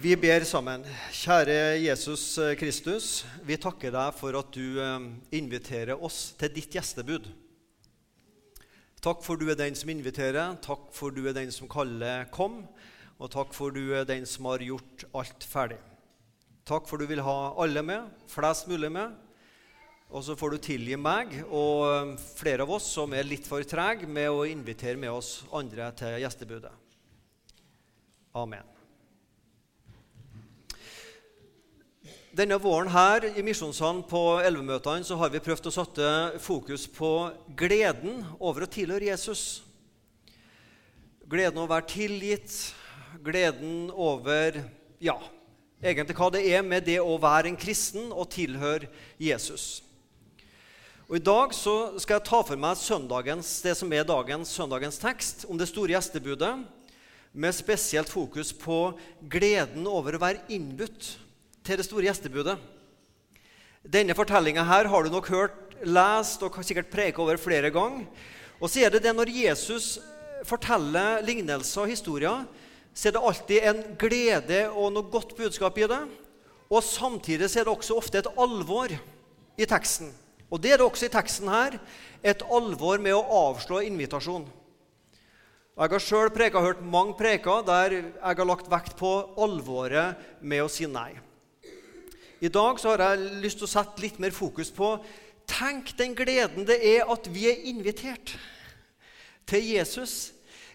Vi ber sammen. Kjære Jesus Kristus, vi takker deg for at du eh, inviterer oss til ditt gjestebud. Takk for du er den som inviterer, takk for du er den som kaller 'kom', og takk for du er den som har gjort alt ferdig. Takk for du vil ha alle med, flest mulig med. Og så får du tilgi meg og eh, flere av oss som er litt for trege med å invitere med oss andre til gjestebudet. Amen. Denne våren her i Misjonssalen på elvemøtene så har vi prøvd å sette fokus på gleden over å tilhøre Jesus. Gleden over å være tilgitt, gleden over ja, egentlig hva det er med det å være en kristen og tilhøre Jesus. Og I dag så skal jeg ta for meg søndagens, det som er dagens søndagens tekst om det store gjestebudet, med spesielt fokus på gleden over å være innbudt til det store gjestebudet. Denne fortellinga har du nok hørt, lest og sikkert preka over flere ganger. Og så er det det når Jesus forteller lignelser og historier, så er det alltid en glede og noe godt budskap i det. Og samtidig så er det også ofte et alvor i teksten. Og det er det også i teksten her. Et alvor med å avslå invitasjon. Jeg har sjøl hørt mange preker der jeg har lagt vekt på alvoret med å si nei. I dag så har jeg lyst til å sette litt mer fokus på Tenk den gleden det er at vi er invitert til Jesus.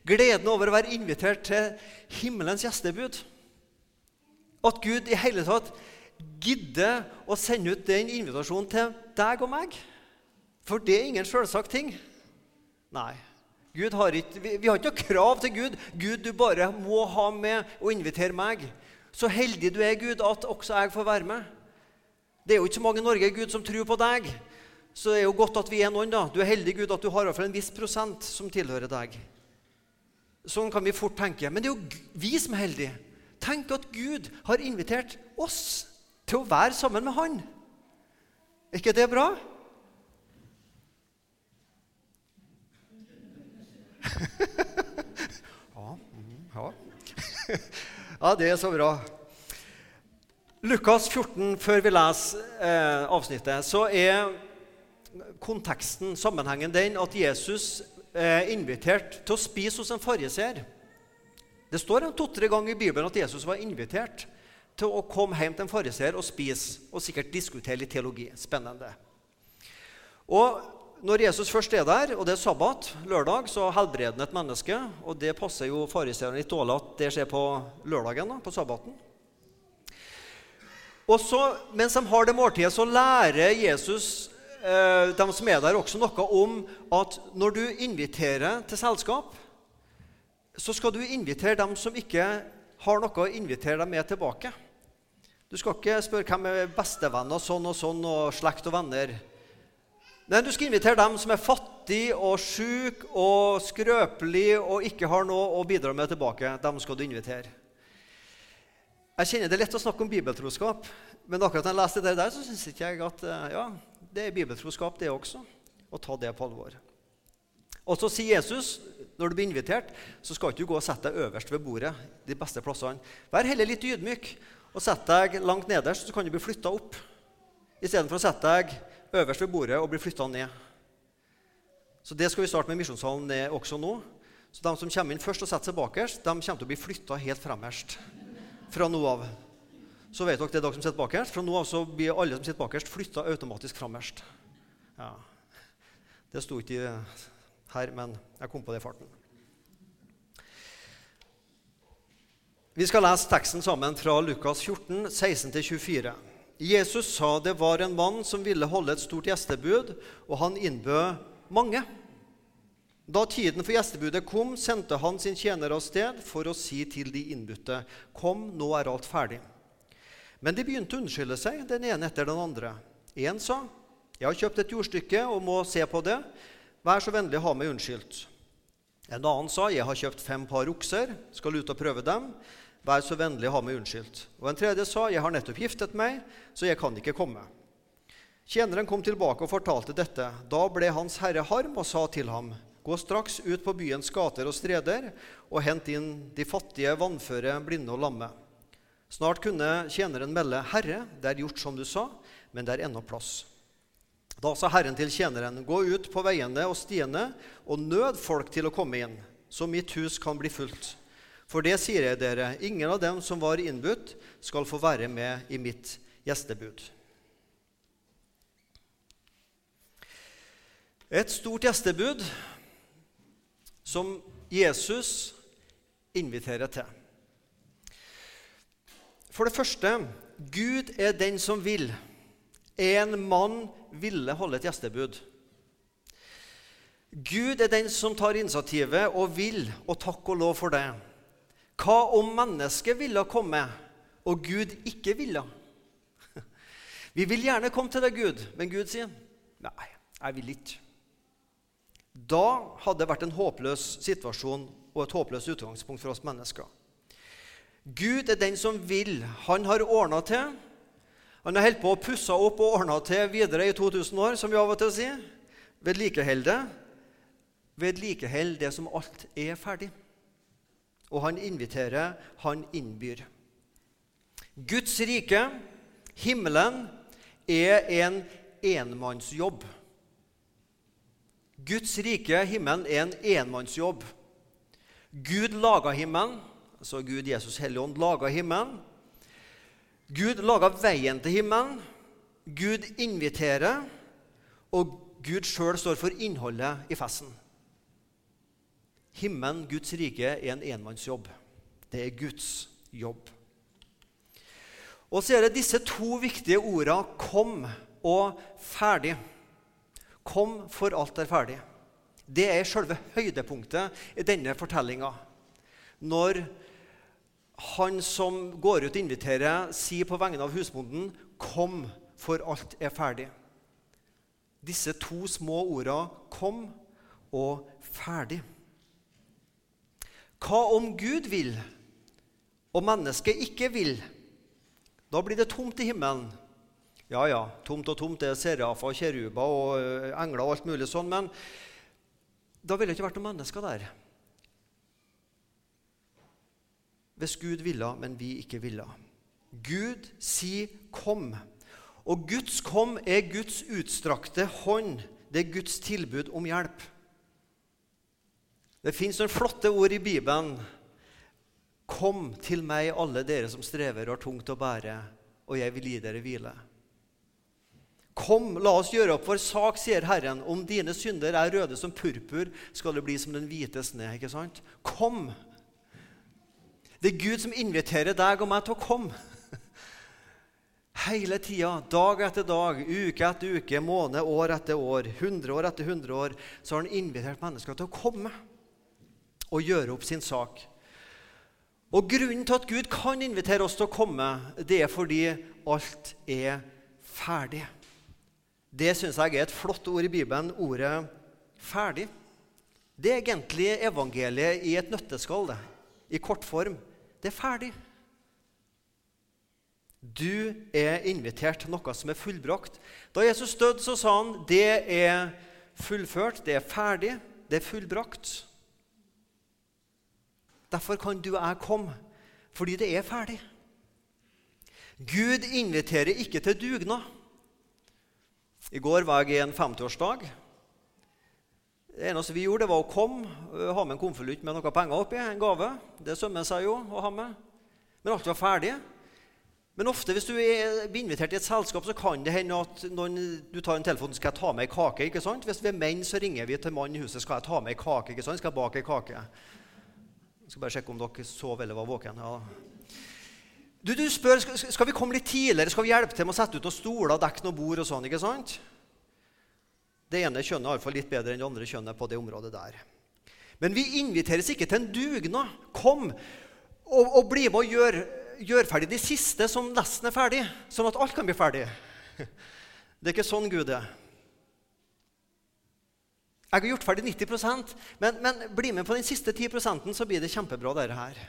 Gleden over å være invitert til himmelens gjestebud. At Gud i hele tatt gidder å sende ut den invitasjonen til deg og meg. For det er ingen selvsagt ting. Nei. Har ikke, vi, vi, har ikke noe krav til Gud. Gud, du bare må ha med og invitere meg. Så heldig du er, Gud, at også jeg får være med. Det er jo ikke så mange i Norge Gud, som tror på deg. Så det er jo godt at vi er noen. da. Du er heldig Gud at du har en viss prosent som tilhører deg. Sånn kan vi fort tenke. Men det er jo vi som er heldige. Tenk at Gud har invitert oss til å være sammen med Han. Er ikke det bra? ja, mm, ja. ja, det er så bra. Lukas 14, før vi leser eh, avsnittet, så er konteksten, sammenhengen, den at Jesus er invitert til å spise hos en fariseer. Det står en to-tre ganger i Bibelen at Jesus var invitert til å komme hjem til en fariseer og spise og sikkert diskutere litt teologi. Spennende. Og når Jesus først er der, og det er sabbat, lørdag, så helbreder han et menneske. Og det passer jo fariseerne litt dårlig at det skjer på lørdagen, da, på sabbaten. Og så, Mens de har det måltidet, så lærer Jesus eh, de som er der, også noe om at når du inviterer til selskap, så skal du invitere dem som ikke har noe å invitere dem med tilbake. Du skal ikke spørre hvem er bestevenner sånn og sånn, og slekt og venner. Nei, Du skal invitere dem som er fattige og syke og skrøpelige og ikke har noe å bidra med tilbake. Dem skal du invitere. Jeg kjenner Det er lett å snakke om bibeltroskap, men akkurat når jeg leste det der, så syns ikke jeg at eh, ja, det er bibeltroskap, det også. Å ta det på alvor. Og så sier Jesus når du blir invitert, så skal ikke du gå og sette deg øverst ved bordet. de beste plassene. Vær heller litt ydmyk og sett deg langt nederst, så kan du bli flytta opp. Istedenfor å sette deg øverst ved bordet og bli flytta ned. Så Det skal vi starte med Misjonssalen også nå. Så De som kommer inn først og setter seg bakerst, de kommer til å bli flytta helt fremmerst fra nå av. Så vet dere det er dere som sitter bakerst. Fra nå av så blir alle som sitter bakerst, flytta automatisk framerst. Ja. Det sto ikke her, men jeg kom på det i farten. Vi skal lese teksten sammen fra Lukas 14, 16-24. Jesus sa det var en mann som ville holde et stort gjestebud, og han innbød mange. Da tiden for gjestebudet kom, sendte han sin tjener av sted for å si til de innbudte, Kom, nå er alt ferdig. Men de begynte å unnskylde seg, den ene etter den andre. Én sa, Jeg har kjøpt et jordstykke og må se på det. Vær så vennlig, ha meg unnskyldt. En annen sa, Jeg har kjøpt fem par okser, skal ut og prøve dem. Vær så vennlig, ha meg unnskyldt. Og en tredje sa, Jeg har nettopp giftet meg, så jeg kan ikke komme. Tjeneren kom tilbake og fortalte dette. Da ble hans herre harm og sa til ham, Gå straks ut på byens gater og streder og hent inn de fattige, vannføre, blinde og lamme. Snart kunne tjeneren melde, 'Herre, det er gjort som du sa, men det er ennå plass.' Da sa Herren til tjeneren, 'Gå ut på veiene og stiene og nød folk til å komme inn, så mitt hus kan bli fullt.' For det sier jeg dere, ingen av dem som var innbudt, skal få være med i mitt gjestebud. Et stort gjestebud som Jesus inviterer til. For det første Gud er den som vil. En mann ville holde et gjestebud. Gud er den som tar initiativet og vil, og takk og lov for det. Hva om mennesket ville komme, og Gud ikke ville? Vi vil gjerne komme til deg, Gud, men Gud sier nei, jeg vil ikke. Da hadde det vært en håpløs situasjon og et håpløst utgangspunkt for oss mennesker. Gud er den som vil. Han har ordna til. Han har holdt på å pusse opp og ordna til videre i 2000 år, som vi av og til sier. Vedlikehold det. Vedlikehold det som alt er ferdig. Og han inviterer, han innbyr. Guds rike, himmelen, er en enmannsjobb. Guds rike, himmelen, er en enmannsjobb. Gud laga himmelen, altså Gud, Jesus, Helligånd laga himmelen. Gud laga veien til himmelen. Gud inviterer, og Gud sjøl står for innholdet i festen. Himmelen, Guds rike, er en enmannsjobb. Det er Guds jobb. Og så er det disse to viktige orda 'kom' og 'ferdig'. Kom, for alt er ferdig. Det er selve høydepunktet i denne fortellinga. Når han som går ut og inviterer, sier på vegne av husbonden 'Kom, for alt er ferdig'. Disse to små orda 'kom' og 'ferdig'. Hva om Gud vil, og mennesket ikke vil? Da blir det tomt i himmelen. Ja, ja, tomt og tomt. Det er serafer og kjeruber og eh, engler og alt mulig sånn. Men da ville det ikke vært noen mennesker der. Hvis Gud ville, men vi ikke ville. Gud sier 'kom'. Og Guds 'kom' er Guds utstrakte hånd. Det er Guds tilbud om hjelp. Det fins noen flotte ord i Bibelen. 'Kom til meg, alle dere som strever og har tungt å bære, og jeg vil gi dere hvile'. Kom, la oss gjøre opp vår sak, sier Herren. Om dine synder er røde som purpur, skal det bli som den hvite sne. ikke sant? Kom! Det er Gud som inviterer deg og meg til å komme. Hele tida, dag etter dag, uke etter uke, måned, år etter år, hundre år etter hundre år, så har han invitert mennesker til å komme og gjøre opp sin sak. Og Grunnen til at Gud kan invitere oss til å komme, det er fordi alt er ferdig. Det syns jeg er et flott ord i Bibelen, ordet 'ferdig'. Det er egentlig evangeliet i et nøtteskall, det. I kortform. Det er ferdig. Du er invitert til noe som er fullbrakt. Da Jesus døde, så sa han det er fullført, det er ferdig, det er fullbrakt. Derfor kan du og jeg komme, fordi det er ferdig. Gud inviterer ikke til dugnad. I går var jeg i en 50-årsdag. Det eneste vi gjorde, var å komme, øh, ha med en konvolutt med noe penger oppi. En gave. Det sømmer seg jo å ha med. Men alt var ferdig. Men ofte hvis du er invitert i et selskap, så kan det hende at noen, du tar en telefon skal jeg ta med ei kake. ikke sant? Hvis vi er menn, så ringer vi til mannen i huset skal jeg ta med ei kake. ikke sant? Skal jeg bake ei kake? Jeg skal bare sjekke om dere sov eller var våken. Ja. Du, du spør skal vi komme litt tidligere, skal vi hjelpe til med å sette ut noen stoler, dekke noen bord og sånn. ikke sant? Det ene kjønnet er iallfall litt bedre enn det andre kjønnet på det området der. Men vi inviteres ikke til en dugnad. Kom og, og bli med og gjør, gjør, ferdig de siste som nesten er ferdig, sånn at alt kan bli ferdig. Det er ikke sånn Gud er. Jeg har gjort ferdig 90 men, men bli med på den siste 10% så blir det kjempebra. Dette her.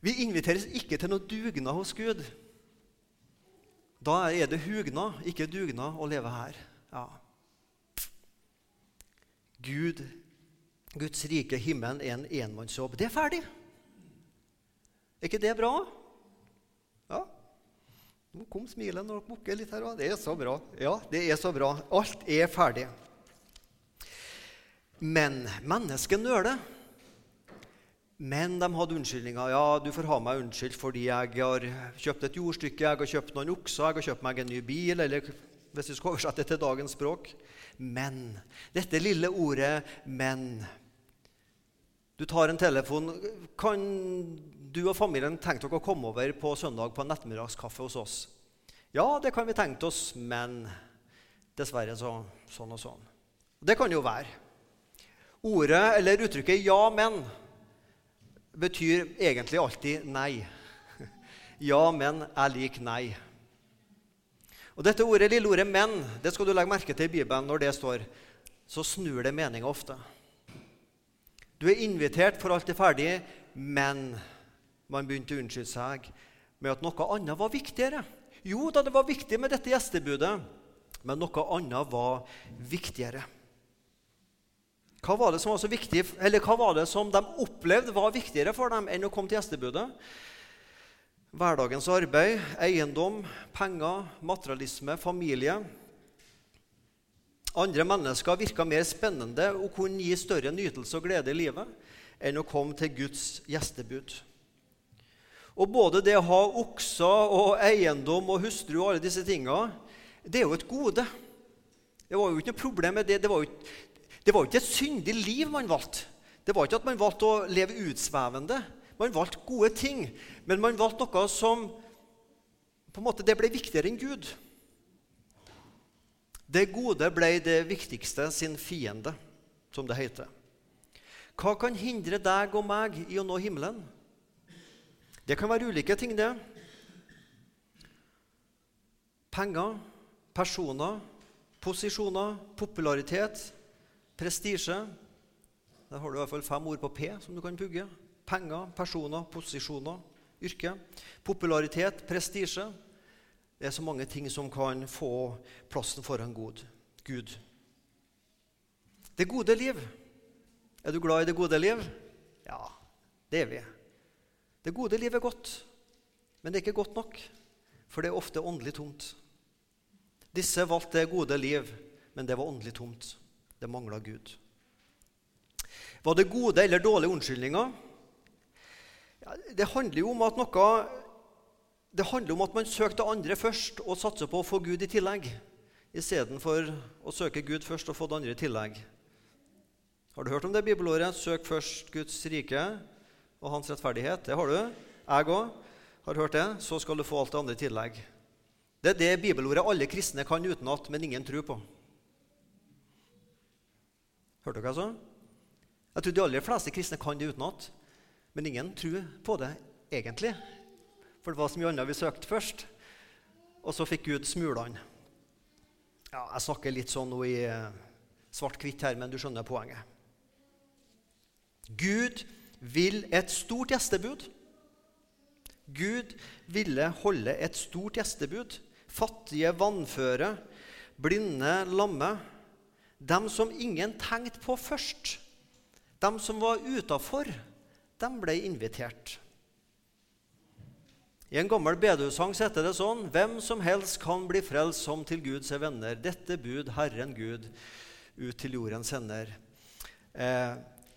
Vi inviteres ikke til noe dugnad hos Gud. Da er det hugnad, ikke dugnad, å leve her. Ja. Gud, Guds rike, himmelen, er en enmannsjobb. Det er ferdig. Er ikke det bra? Nå kom smilet når dere bukker litt her òg. Det er så bra. Ja, det er så bra. Alt er ferdig. Men mennesket nøler. Men de hadde unnskyldninger. Ja, du får ha meg unnskyldt fordi jeg har kjøpt et jordstykke, jeg har kjøpt noen okser, jeg har kjøpt meg en ny bil, eller hvis vi skal oversette det til dagens språk. Men. Dette lille ordet 'men'. Du tar en telefon. Kan du og familien tenke dere å komme over på søndag på en ettermiddagskaffe hos oss? Ja, det kan vi tenke oss, men dessverre så, sånn og sånn. Det kan jo være. Ordet eller uttrykket 'ja, men' betyr egentlig alltid nei. Ja, men er lik nei. Og Dette ordet, lille ordet 'men' det skal du legge merke til i Bibelen. Når det står, så snur det meninga ofte. Du er invitert for alt er ferdig, men man begynte å unnskylde seg med at noe annet var viktigere. Jo da, det var viktig med dette gjestebudet, men noe annet var viktigere. Hva var viktig, hva var det som de opplevde var viktigere for dem enn å komme til gjestebudet? Hverdagens arbeid, eiendom, penger, materialisme, familie. Andre mennesker virka mer spennende og kunne gi større nytelse og glede i livet enn å komme til Guds gjestebud. Og både det å ha okser og eiendom og hustru og alle disse tinga, det er jo et gode. Det var jo ikke noe problem med det. Det var jo, det var jo ikke et syndig liv man valgte. Det var ikke at man valgte å leve utsvevende. Man valgte gode ting, men man valgte noe som på en måte, det ble viktigere enn Gud. Det gode ble det viktigste sin fiende, som det heter. Hva kan hindre deg og meg i å nå himmelen? Det kan være ulike ting, det. Penger, personer, posisjoner, popularitet, prestisje. Der har du i hvert fall fem ord på P som du kan pugge. Penger, personer, posisjoner, yrke. Popularitet, prestisje. Det er så mange ting som kan få plassen foran god. Gud. Det gode liv. Er du glad i det gode liv? Ja, det er vi. Det gode liv er godt, men det er ikke godt nok, for det er ofte åndelig tomt. Disse valgte det gode liv, men det var åndelig tomt. Det mangla Gud. Var det gode eller dårlige unnskyldninger? Ja, det handler jo om at noe det handler om at man søker det andre først og satser på å få Gud i tillegg, istedenfor å søke Gud først og få det andre i tillegg. Har du hørt om det bibelåret? 'Søk først Guds rike og hans rettferdighet'? Det har du. Jeg òg har hørt det. Så skal du få alt det andre i tillegg. Det er det bibelordet alle kristne kan utenat, men ingen tror på. Hørte dere sa? Jeg tror de aller fleste kristne kan det utenat. Men ingen tror på det egentlig. For det var så mye annet vi søkte først. Og så fikk Gud smulene. Ja, jeg snakker litt sånn nå i eh, svart-hvitt her, men du skjønner poenget. Gud vil et stort gjestebud. Gud ville holde et stort gjestebud. Fattige, vannføre, blinde, lamme. Dem som ingen tenkte på først. Dem som var utafor de ble invitert. I en gammel bedehussang heter det sånn.: Hvem som helst kan bli frelst som til Gud ser venner. Dette bud Herren Gud ut til jorden sender. Eh,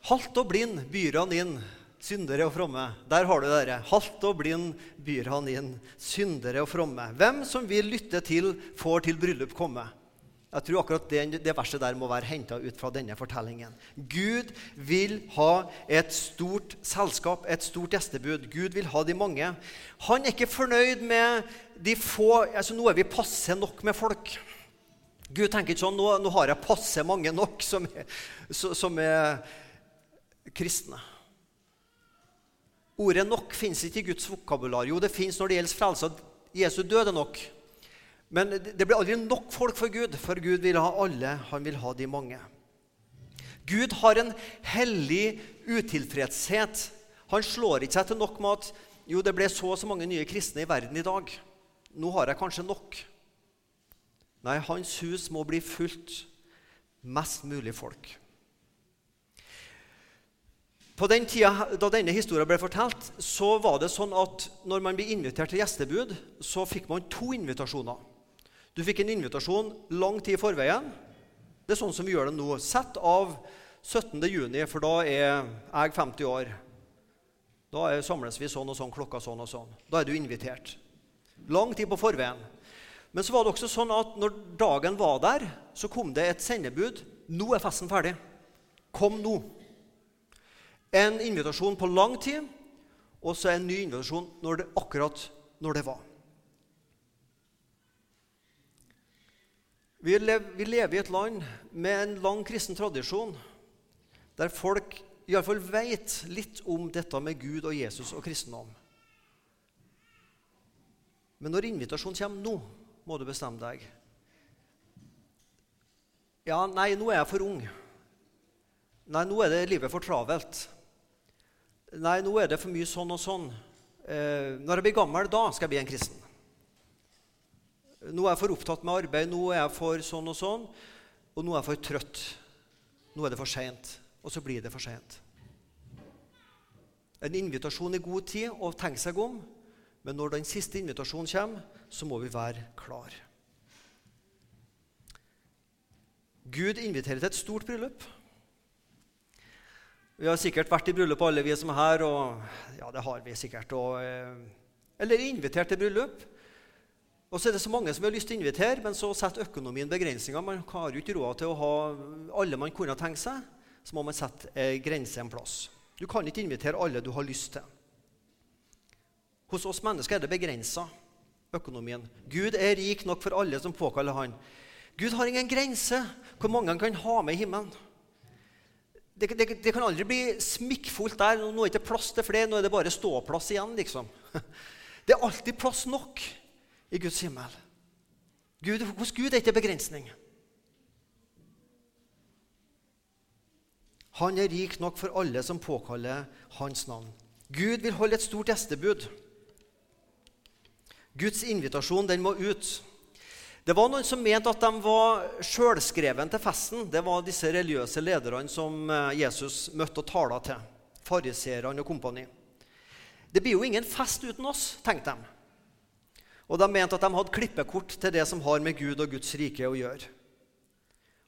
halt og blind byr han inn, syndere og fromme. Der har du dere. Halt og blind byr han inn, syndere og fromme. Hvem som vil lytte til, får til bryllup komme. Jeg tror akkurat det, det verset der må være henta ut fra denne fortellingen. Gud vil ha et stort selskap, et stort gjestebud. Gud vil ha de mange. Han er ikke fornøyd med de få altså Nå er vi passe nok med folk. Gud tenker ikke sånn nå, nå har jeg passe mange nok som er, som er kristne. Ordet 'nok' fins ikke i Guds vokabular. Jo, det fins når det gjelder frelse. Jesu døde nok. Men det blir aldri nok folk for Gud, for Gud vil ha alle. Han vil ha de mange. Gud har en hellig utilfredshet. Han slår ikke seg til nok med at jo, det ble så og så mange nye kristne i verden i dag. Nå har jeg kanskje nok. Nei, hans hus må bli fullt. Mest mulig folk. På den tida da denne historien ble fortalt, så var det sånn at når man ble invitert til gjestebud, så fikk man to invitasjoner. Du fikk en invitasjon lang tid i forveien. Det er sånn som vi gjør det nå. Sett av 17. juni, for da er jeg 50 år. Da samles vi sånn og sånn, klokka sånn og sånn. Da er du invitert. Lang tid på forveien. Men så var det også sånn at når dagen var der, så kom det et sendebud. 'Nå er festen ferdig. Kom nå.' En invitasjon på lang tid, og så en ny invitasjon når det, akkurat når det var. Vi lever, i et land med en lang kristen tradisjon, der folk iallfall vet litt om dette med Gud og Jesus og kristendom. Men når invitasjonen kommer nå, må du bestemme deg. Ja, nei, nå er jeg for ung. Nei, nå er det livet for travelt. Nei, nå er det for mye sånn og sånn. Eh, når jeg blir gammel, da skal jeg bli en kristen. Nå er jeg for opptatt med arbeid, nå er jeg for sånn og sånn. Og nå er jeg for trøtt. Nå er det for seint. Og så blir det for seint. En invitasjon i god tid å tenke seg om, men når den siste invitasjonen kommer, så må vi være klar. Gud inviterer til et stort bryllup. Vi har sikkert vært i bryllup, alle vi som er her. og ja, det har vi sikkert. Og, eh, eller invitert til bryllup. Og så er det så mange som har lyst til å invitere, men så setter økonomien begrensninger. Man har jo ikke råd til å ha alle man kunne tenkt seg. Så må man sette en grense en plass. Du kan ikke invitere alle du har lyst til. Hos oss mennesker er det begrensa, økonomien. Gud er rik nok for alle som påkaller Han. Gud har ingen grense hvor mange han kan ha med i himmelen. Det, det, det, kan aldri bli smikkfullt der. Nå er det ikke plass til flere, nå er det bare ståplass igjen. liksom. Det er alltid plass nok i Guds himmel. Gud, hos Gud er ikke begrensning. Han er rik nok for alle som påkaller hans navn. Gud vil holde et stort gjestebud. Guds invitasjon den må ut. Det var noen som mente at de var sjølskreven til festen. Det var disse religiøse lederne som eh, Jesus møtte og tala til. Fariseerne og kompani. Det blir jo ingen fest uten oss, tenkte de. Og de mente at de hadde klippekort til det som har med Gud og Guds rike å gjøre.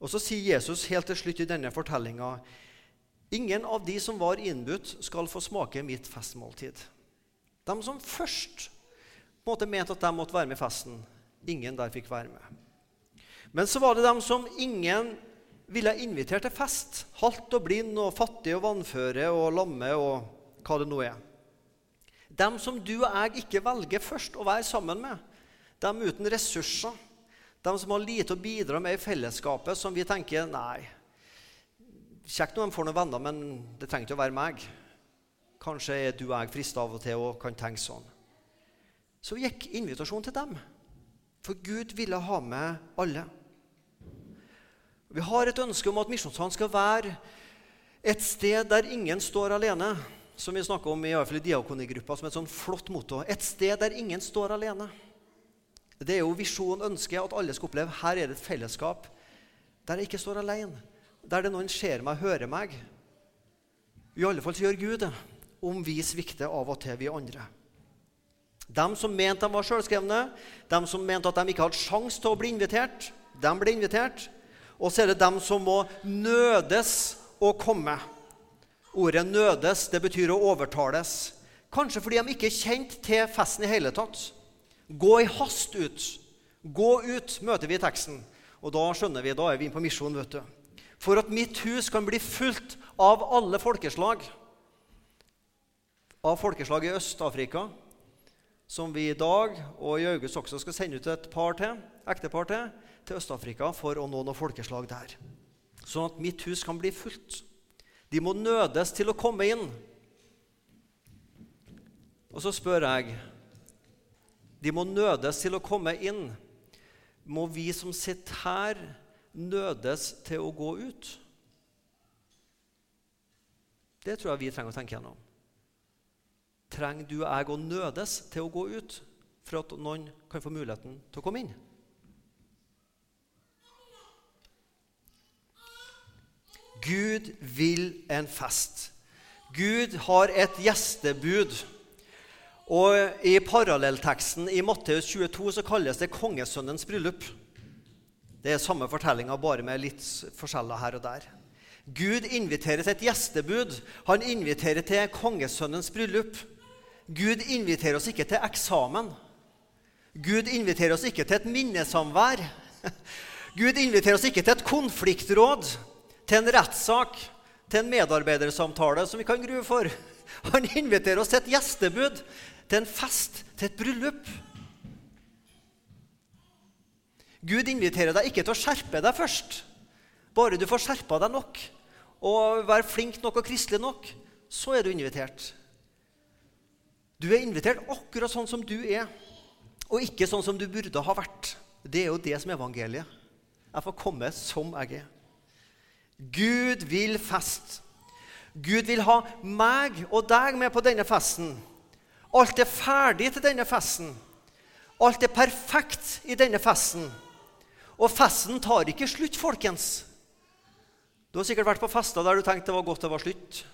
Og så sier Jesus helt til slutt i denne fortellinga Ingen av de som var innbudt, skal få smake mitt festmåltid. De som først på mente at de måtte være med i festen, Ingen der fikk være med. Men så var det dem som ingen ville invitere til fest. Halt og blind og fattig og vannføre og lamme og hva det nå er. Dem som du og jeg ikke velger først å være sammen med. Dem uten ressurser. Dem som har lite å bidra med i fellesskapet, som vi tenker nei. Kjekt når de får noen venner, men det trenger ikke å være meg. Kanskje er du og jeg frista av og til og kan tenke sånn. Så gikk invitasjonen til dem. For Gud ville ha med alle. Vi har et ønske om at Misjonssalen skal være et sted der ingen står alene. Som vi snakker om i, hvert fall i diakonigruppa som et sånn flott motto. Et sted der ingen står alene. Det er jo visjonen, ønsket, at alle skal oppleve her er det et fellesskap der jeg ikke står alene. Der det noen ser meg, hører meg. I alle fall så gjør Gud det, om vi svikter av og til, vi andre. De som mente de var sjølskrevne, de som mente at de ikke hadde sjanse til å bli invitert, de ble invitert. Og så er det dem som må nødes å komme. Ordet 'nødes' det betyr å overtales. Kanskje fordi de ikke er kjent til festen i hele tatt. Gå i hast ut. Gå ut, møter vi i teksten. Og da skjønner vi, da er vi inne på misjon. vet du. For at mitt hus kan bli fullt av alle folkeslag. Av folkeslag i Øst-Afrika, som vi i dag og i august også skal sende ut et par til, ektepar til til Øst-Afrika for å nå noen folkeslag der. Sånn at mitt hus kan bli fullt. De må nødes til å komme inn. Og så spør jeg De må nødes til å komme inn. Må vi som sitter her, nødes til å gå ut? Det tror jeg vi trenger å tenke gjennom trenger du og jeg å nødes til å gå ut for at noen kan få muligheten til å komme inn. Gud vil en fest. Gud har et gjestebud. Og I parallellteksten i Matteus 22 så kalles det kongesønnens bryllup. Det er samme fortellinga, bare med litt forskjeller her og der. Gud inviterer til et gjestebud. Han inviterer til kongesønnens bryllup. Gud inviterer oss ikke til eksamen. Gud inviterer oss ikke til et minnesamvær. Gud inviterer oss ikke til et konfliktråd, til en rettssak, til en medarbeidersamtale som vi kan grue for. Han inviterer oss til et gjestebud, til en fest, til et bryllup. Gud inviterer deg ikke til å skjerpe deg først. Bare du får skjerpa deg nok og være flink nok og kristelig nok, så er du invitert. Du er invitert akkurat sånn som du er, og ikke sånn som du burde ha vært. Det er jo det som er evangeliet. Jeg får komme som jeg er. Gud vil fest. Gud vil ha meg og deg med på denne festen. Alt er ferdig til denne festen. Alt er perfekt i denne festen. Og festen tar ikke slutt, folkens. Du har sikkert vært på fester der du tenkte det var godt det var slutt.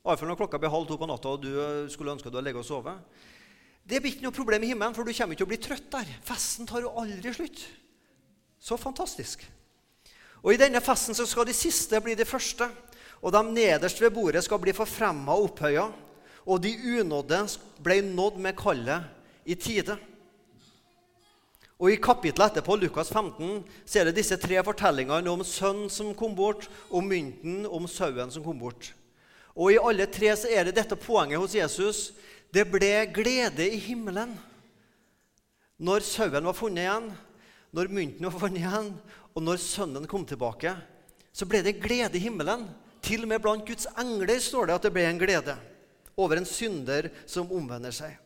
Iallfall når klokka blir halv to på natta og du eh, skulle ønske du hadde ligget og sovet. Det blir ikke noe problem i himmelen, for du kommer ikke til å bli trøtt der. Festen tar jo aldri slutt. Så fantastisk. Og I denne festen så skal de siste bli de første, og de nederst ved bordet skal bli forfremma og opphøya, og de unådde ble nådd med kallet i tide. Og I kapittelet etterpå, Lukas 15, så er det disse tre fortellingene om sønnen som kom bort, om mynten, om sauen som kom bort. Og I alle tre så er det dette poenget hos Jesus. Det ble glede i himmelen når sauen var funnet igjen, når mynten var funnet igjen, og når sønnen kom tilbake. Så ble det glede i himmelen. Til og med blant Guds engler står det at det ble en glede over en synder som omvender seg.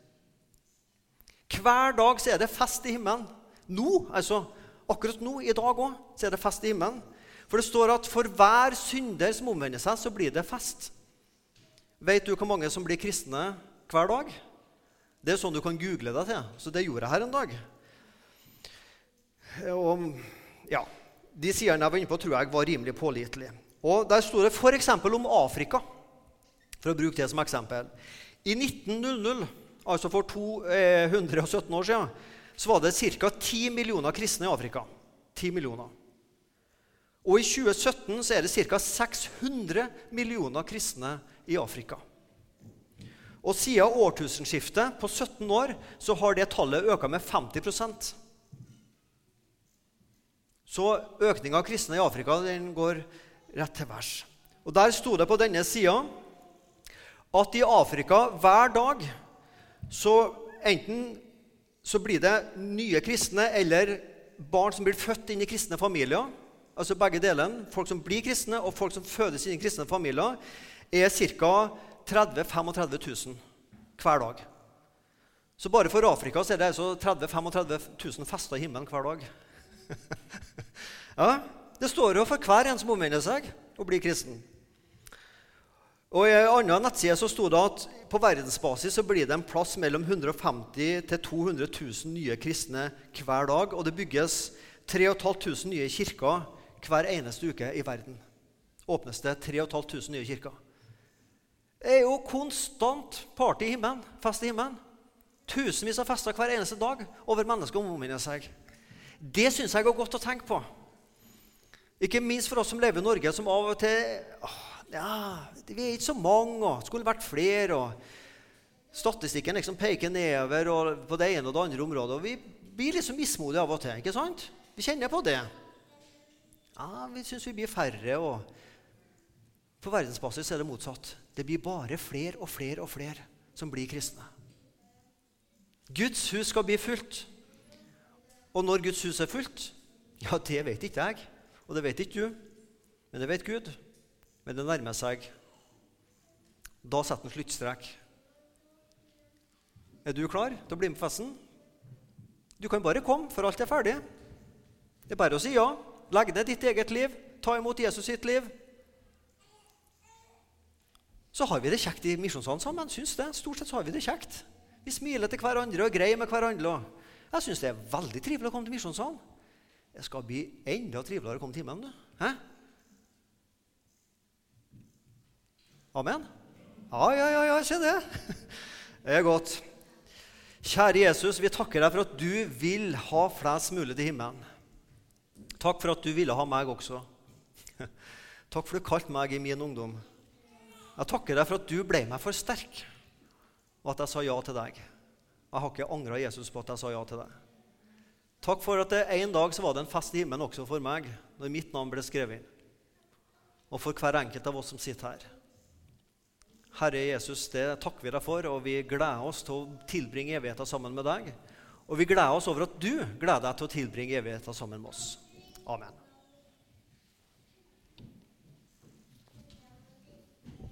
Hver dag så er det fest i himmelen. Nå, altså akkurat nå, i dag òg, så er det fest i himmelen. For det står at for hver synder som omvender seg, så blir det fest. Vet du hvor mange som blir kristne hver dag? Det er sånn du kan google deg til. Så det gjorde jeg her en dag. Og, ja, De sidene jeg var inne på, tror jeg var rimelig pålitelige. Og Der sto det f.eks. om Afrika, for å bruke det som eksempel. I 1900, altså for 217 år siden, så var det ca. 10 millioner kristne i Afrika. 10 millioner. Og i 2017 så er det ca. 600 millioner kristne i Afrika. Og siden årtusenskiftet, på 17 år, så har det tallet økt med 50 Så økninga av kristne i Afrika den går rett til værs. Og Der sto det på denne sida at i Afrika hver dag så enten så blir det nye kristne eller barn som blir født inn i kristne familier. Altså begge delene. Folk som blir kristne, og folk som fødes inn i kristne familier, er ca. 30 35 000 hver dag. Så bare for Afrika så er det altså 30 35 000 fester i himmelen hver dag. ja, Det står jo for hver en som omvender seg og blir kristen. Og I en annen nettside så sto det at på verdensbasis så blir det en plass mellom 150 til 200 000 nye kristne hver dag. Og det bygges 3500 nye kirker hver eneste uke i verden. Åpnes det 3500 nye kirker. Det er jo konstant party i himmelen, fest i himmelen. Tusenvis av fester hver eneste dag over mennesker omvinner seg. Det syns jeg er godt å tenke på. Ikke minst for oss som lever i Norge, som av og til åh, ja, Vi er ikke så mange, og skulle vært flere. og Statistikken liksom peker nedover og på det ene og det andre området. og Vi blir liksom mismodige av og til. ikke sant? Vi kjenner på det. Ja, Vi syns vi blir færre. og På verdensbasis er det motsatt. Det blir bare flere og flere og flere som blir kristne. Guds hus skal bli fullt. Og når Guds hus er fullt, ja, det vet ikke jeg, og det vet ikke du, men det vet Gud men det nærmer seg. Da setter han sluttstrek. Er du klar til å bli med på festen? Du kan bare komme, for alt er ferdig. Det er bare å si ja. Legg ned ditt eget liv. Ta imot Jesus sitt liv. Så har vi det kjekt i misjonssalen sammen. Syns det. Stort sett så har vi det kjekt. Vi smiler til hverandre og greier med hverandre. Jeg syns det er veldig trivelig å komme til misjonssalen. Det skal bli enda triveligere å komme til himmelen. Hæ? Amen? Ja, ja, ja, ja, se det. Det er godt. Kjære Jesus, vi takker deg for at du vil ha flest mulig til himmelen. Takk for at du ville ha meg også. Takk for at du kalte meg i min ungdom. Jeg takker deg for at du ble meg for sterk, og at jeg sa ja til deg. Jeg har ikke angra Jesus på at jeg sa ja til deg. Takk for at det en dag så var det en fest i himmelen også for meg, når mitt navn ble skrevet inn. Og for hver enkelt av oss som sitter her. Herre Jesus, det takker vi deg for, og vi gleder oss til å tilbringe evigheten sammen med deg. Og vi gleder oss over at du gleder deg til å tilbringe evigheten sammen med oss. Amen.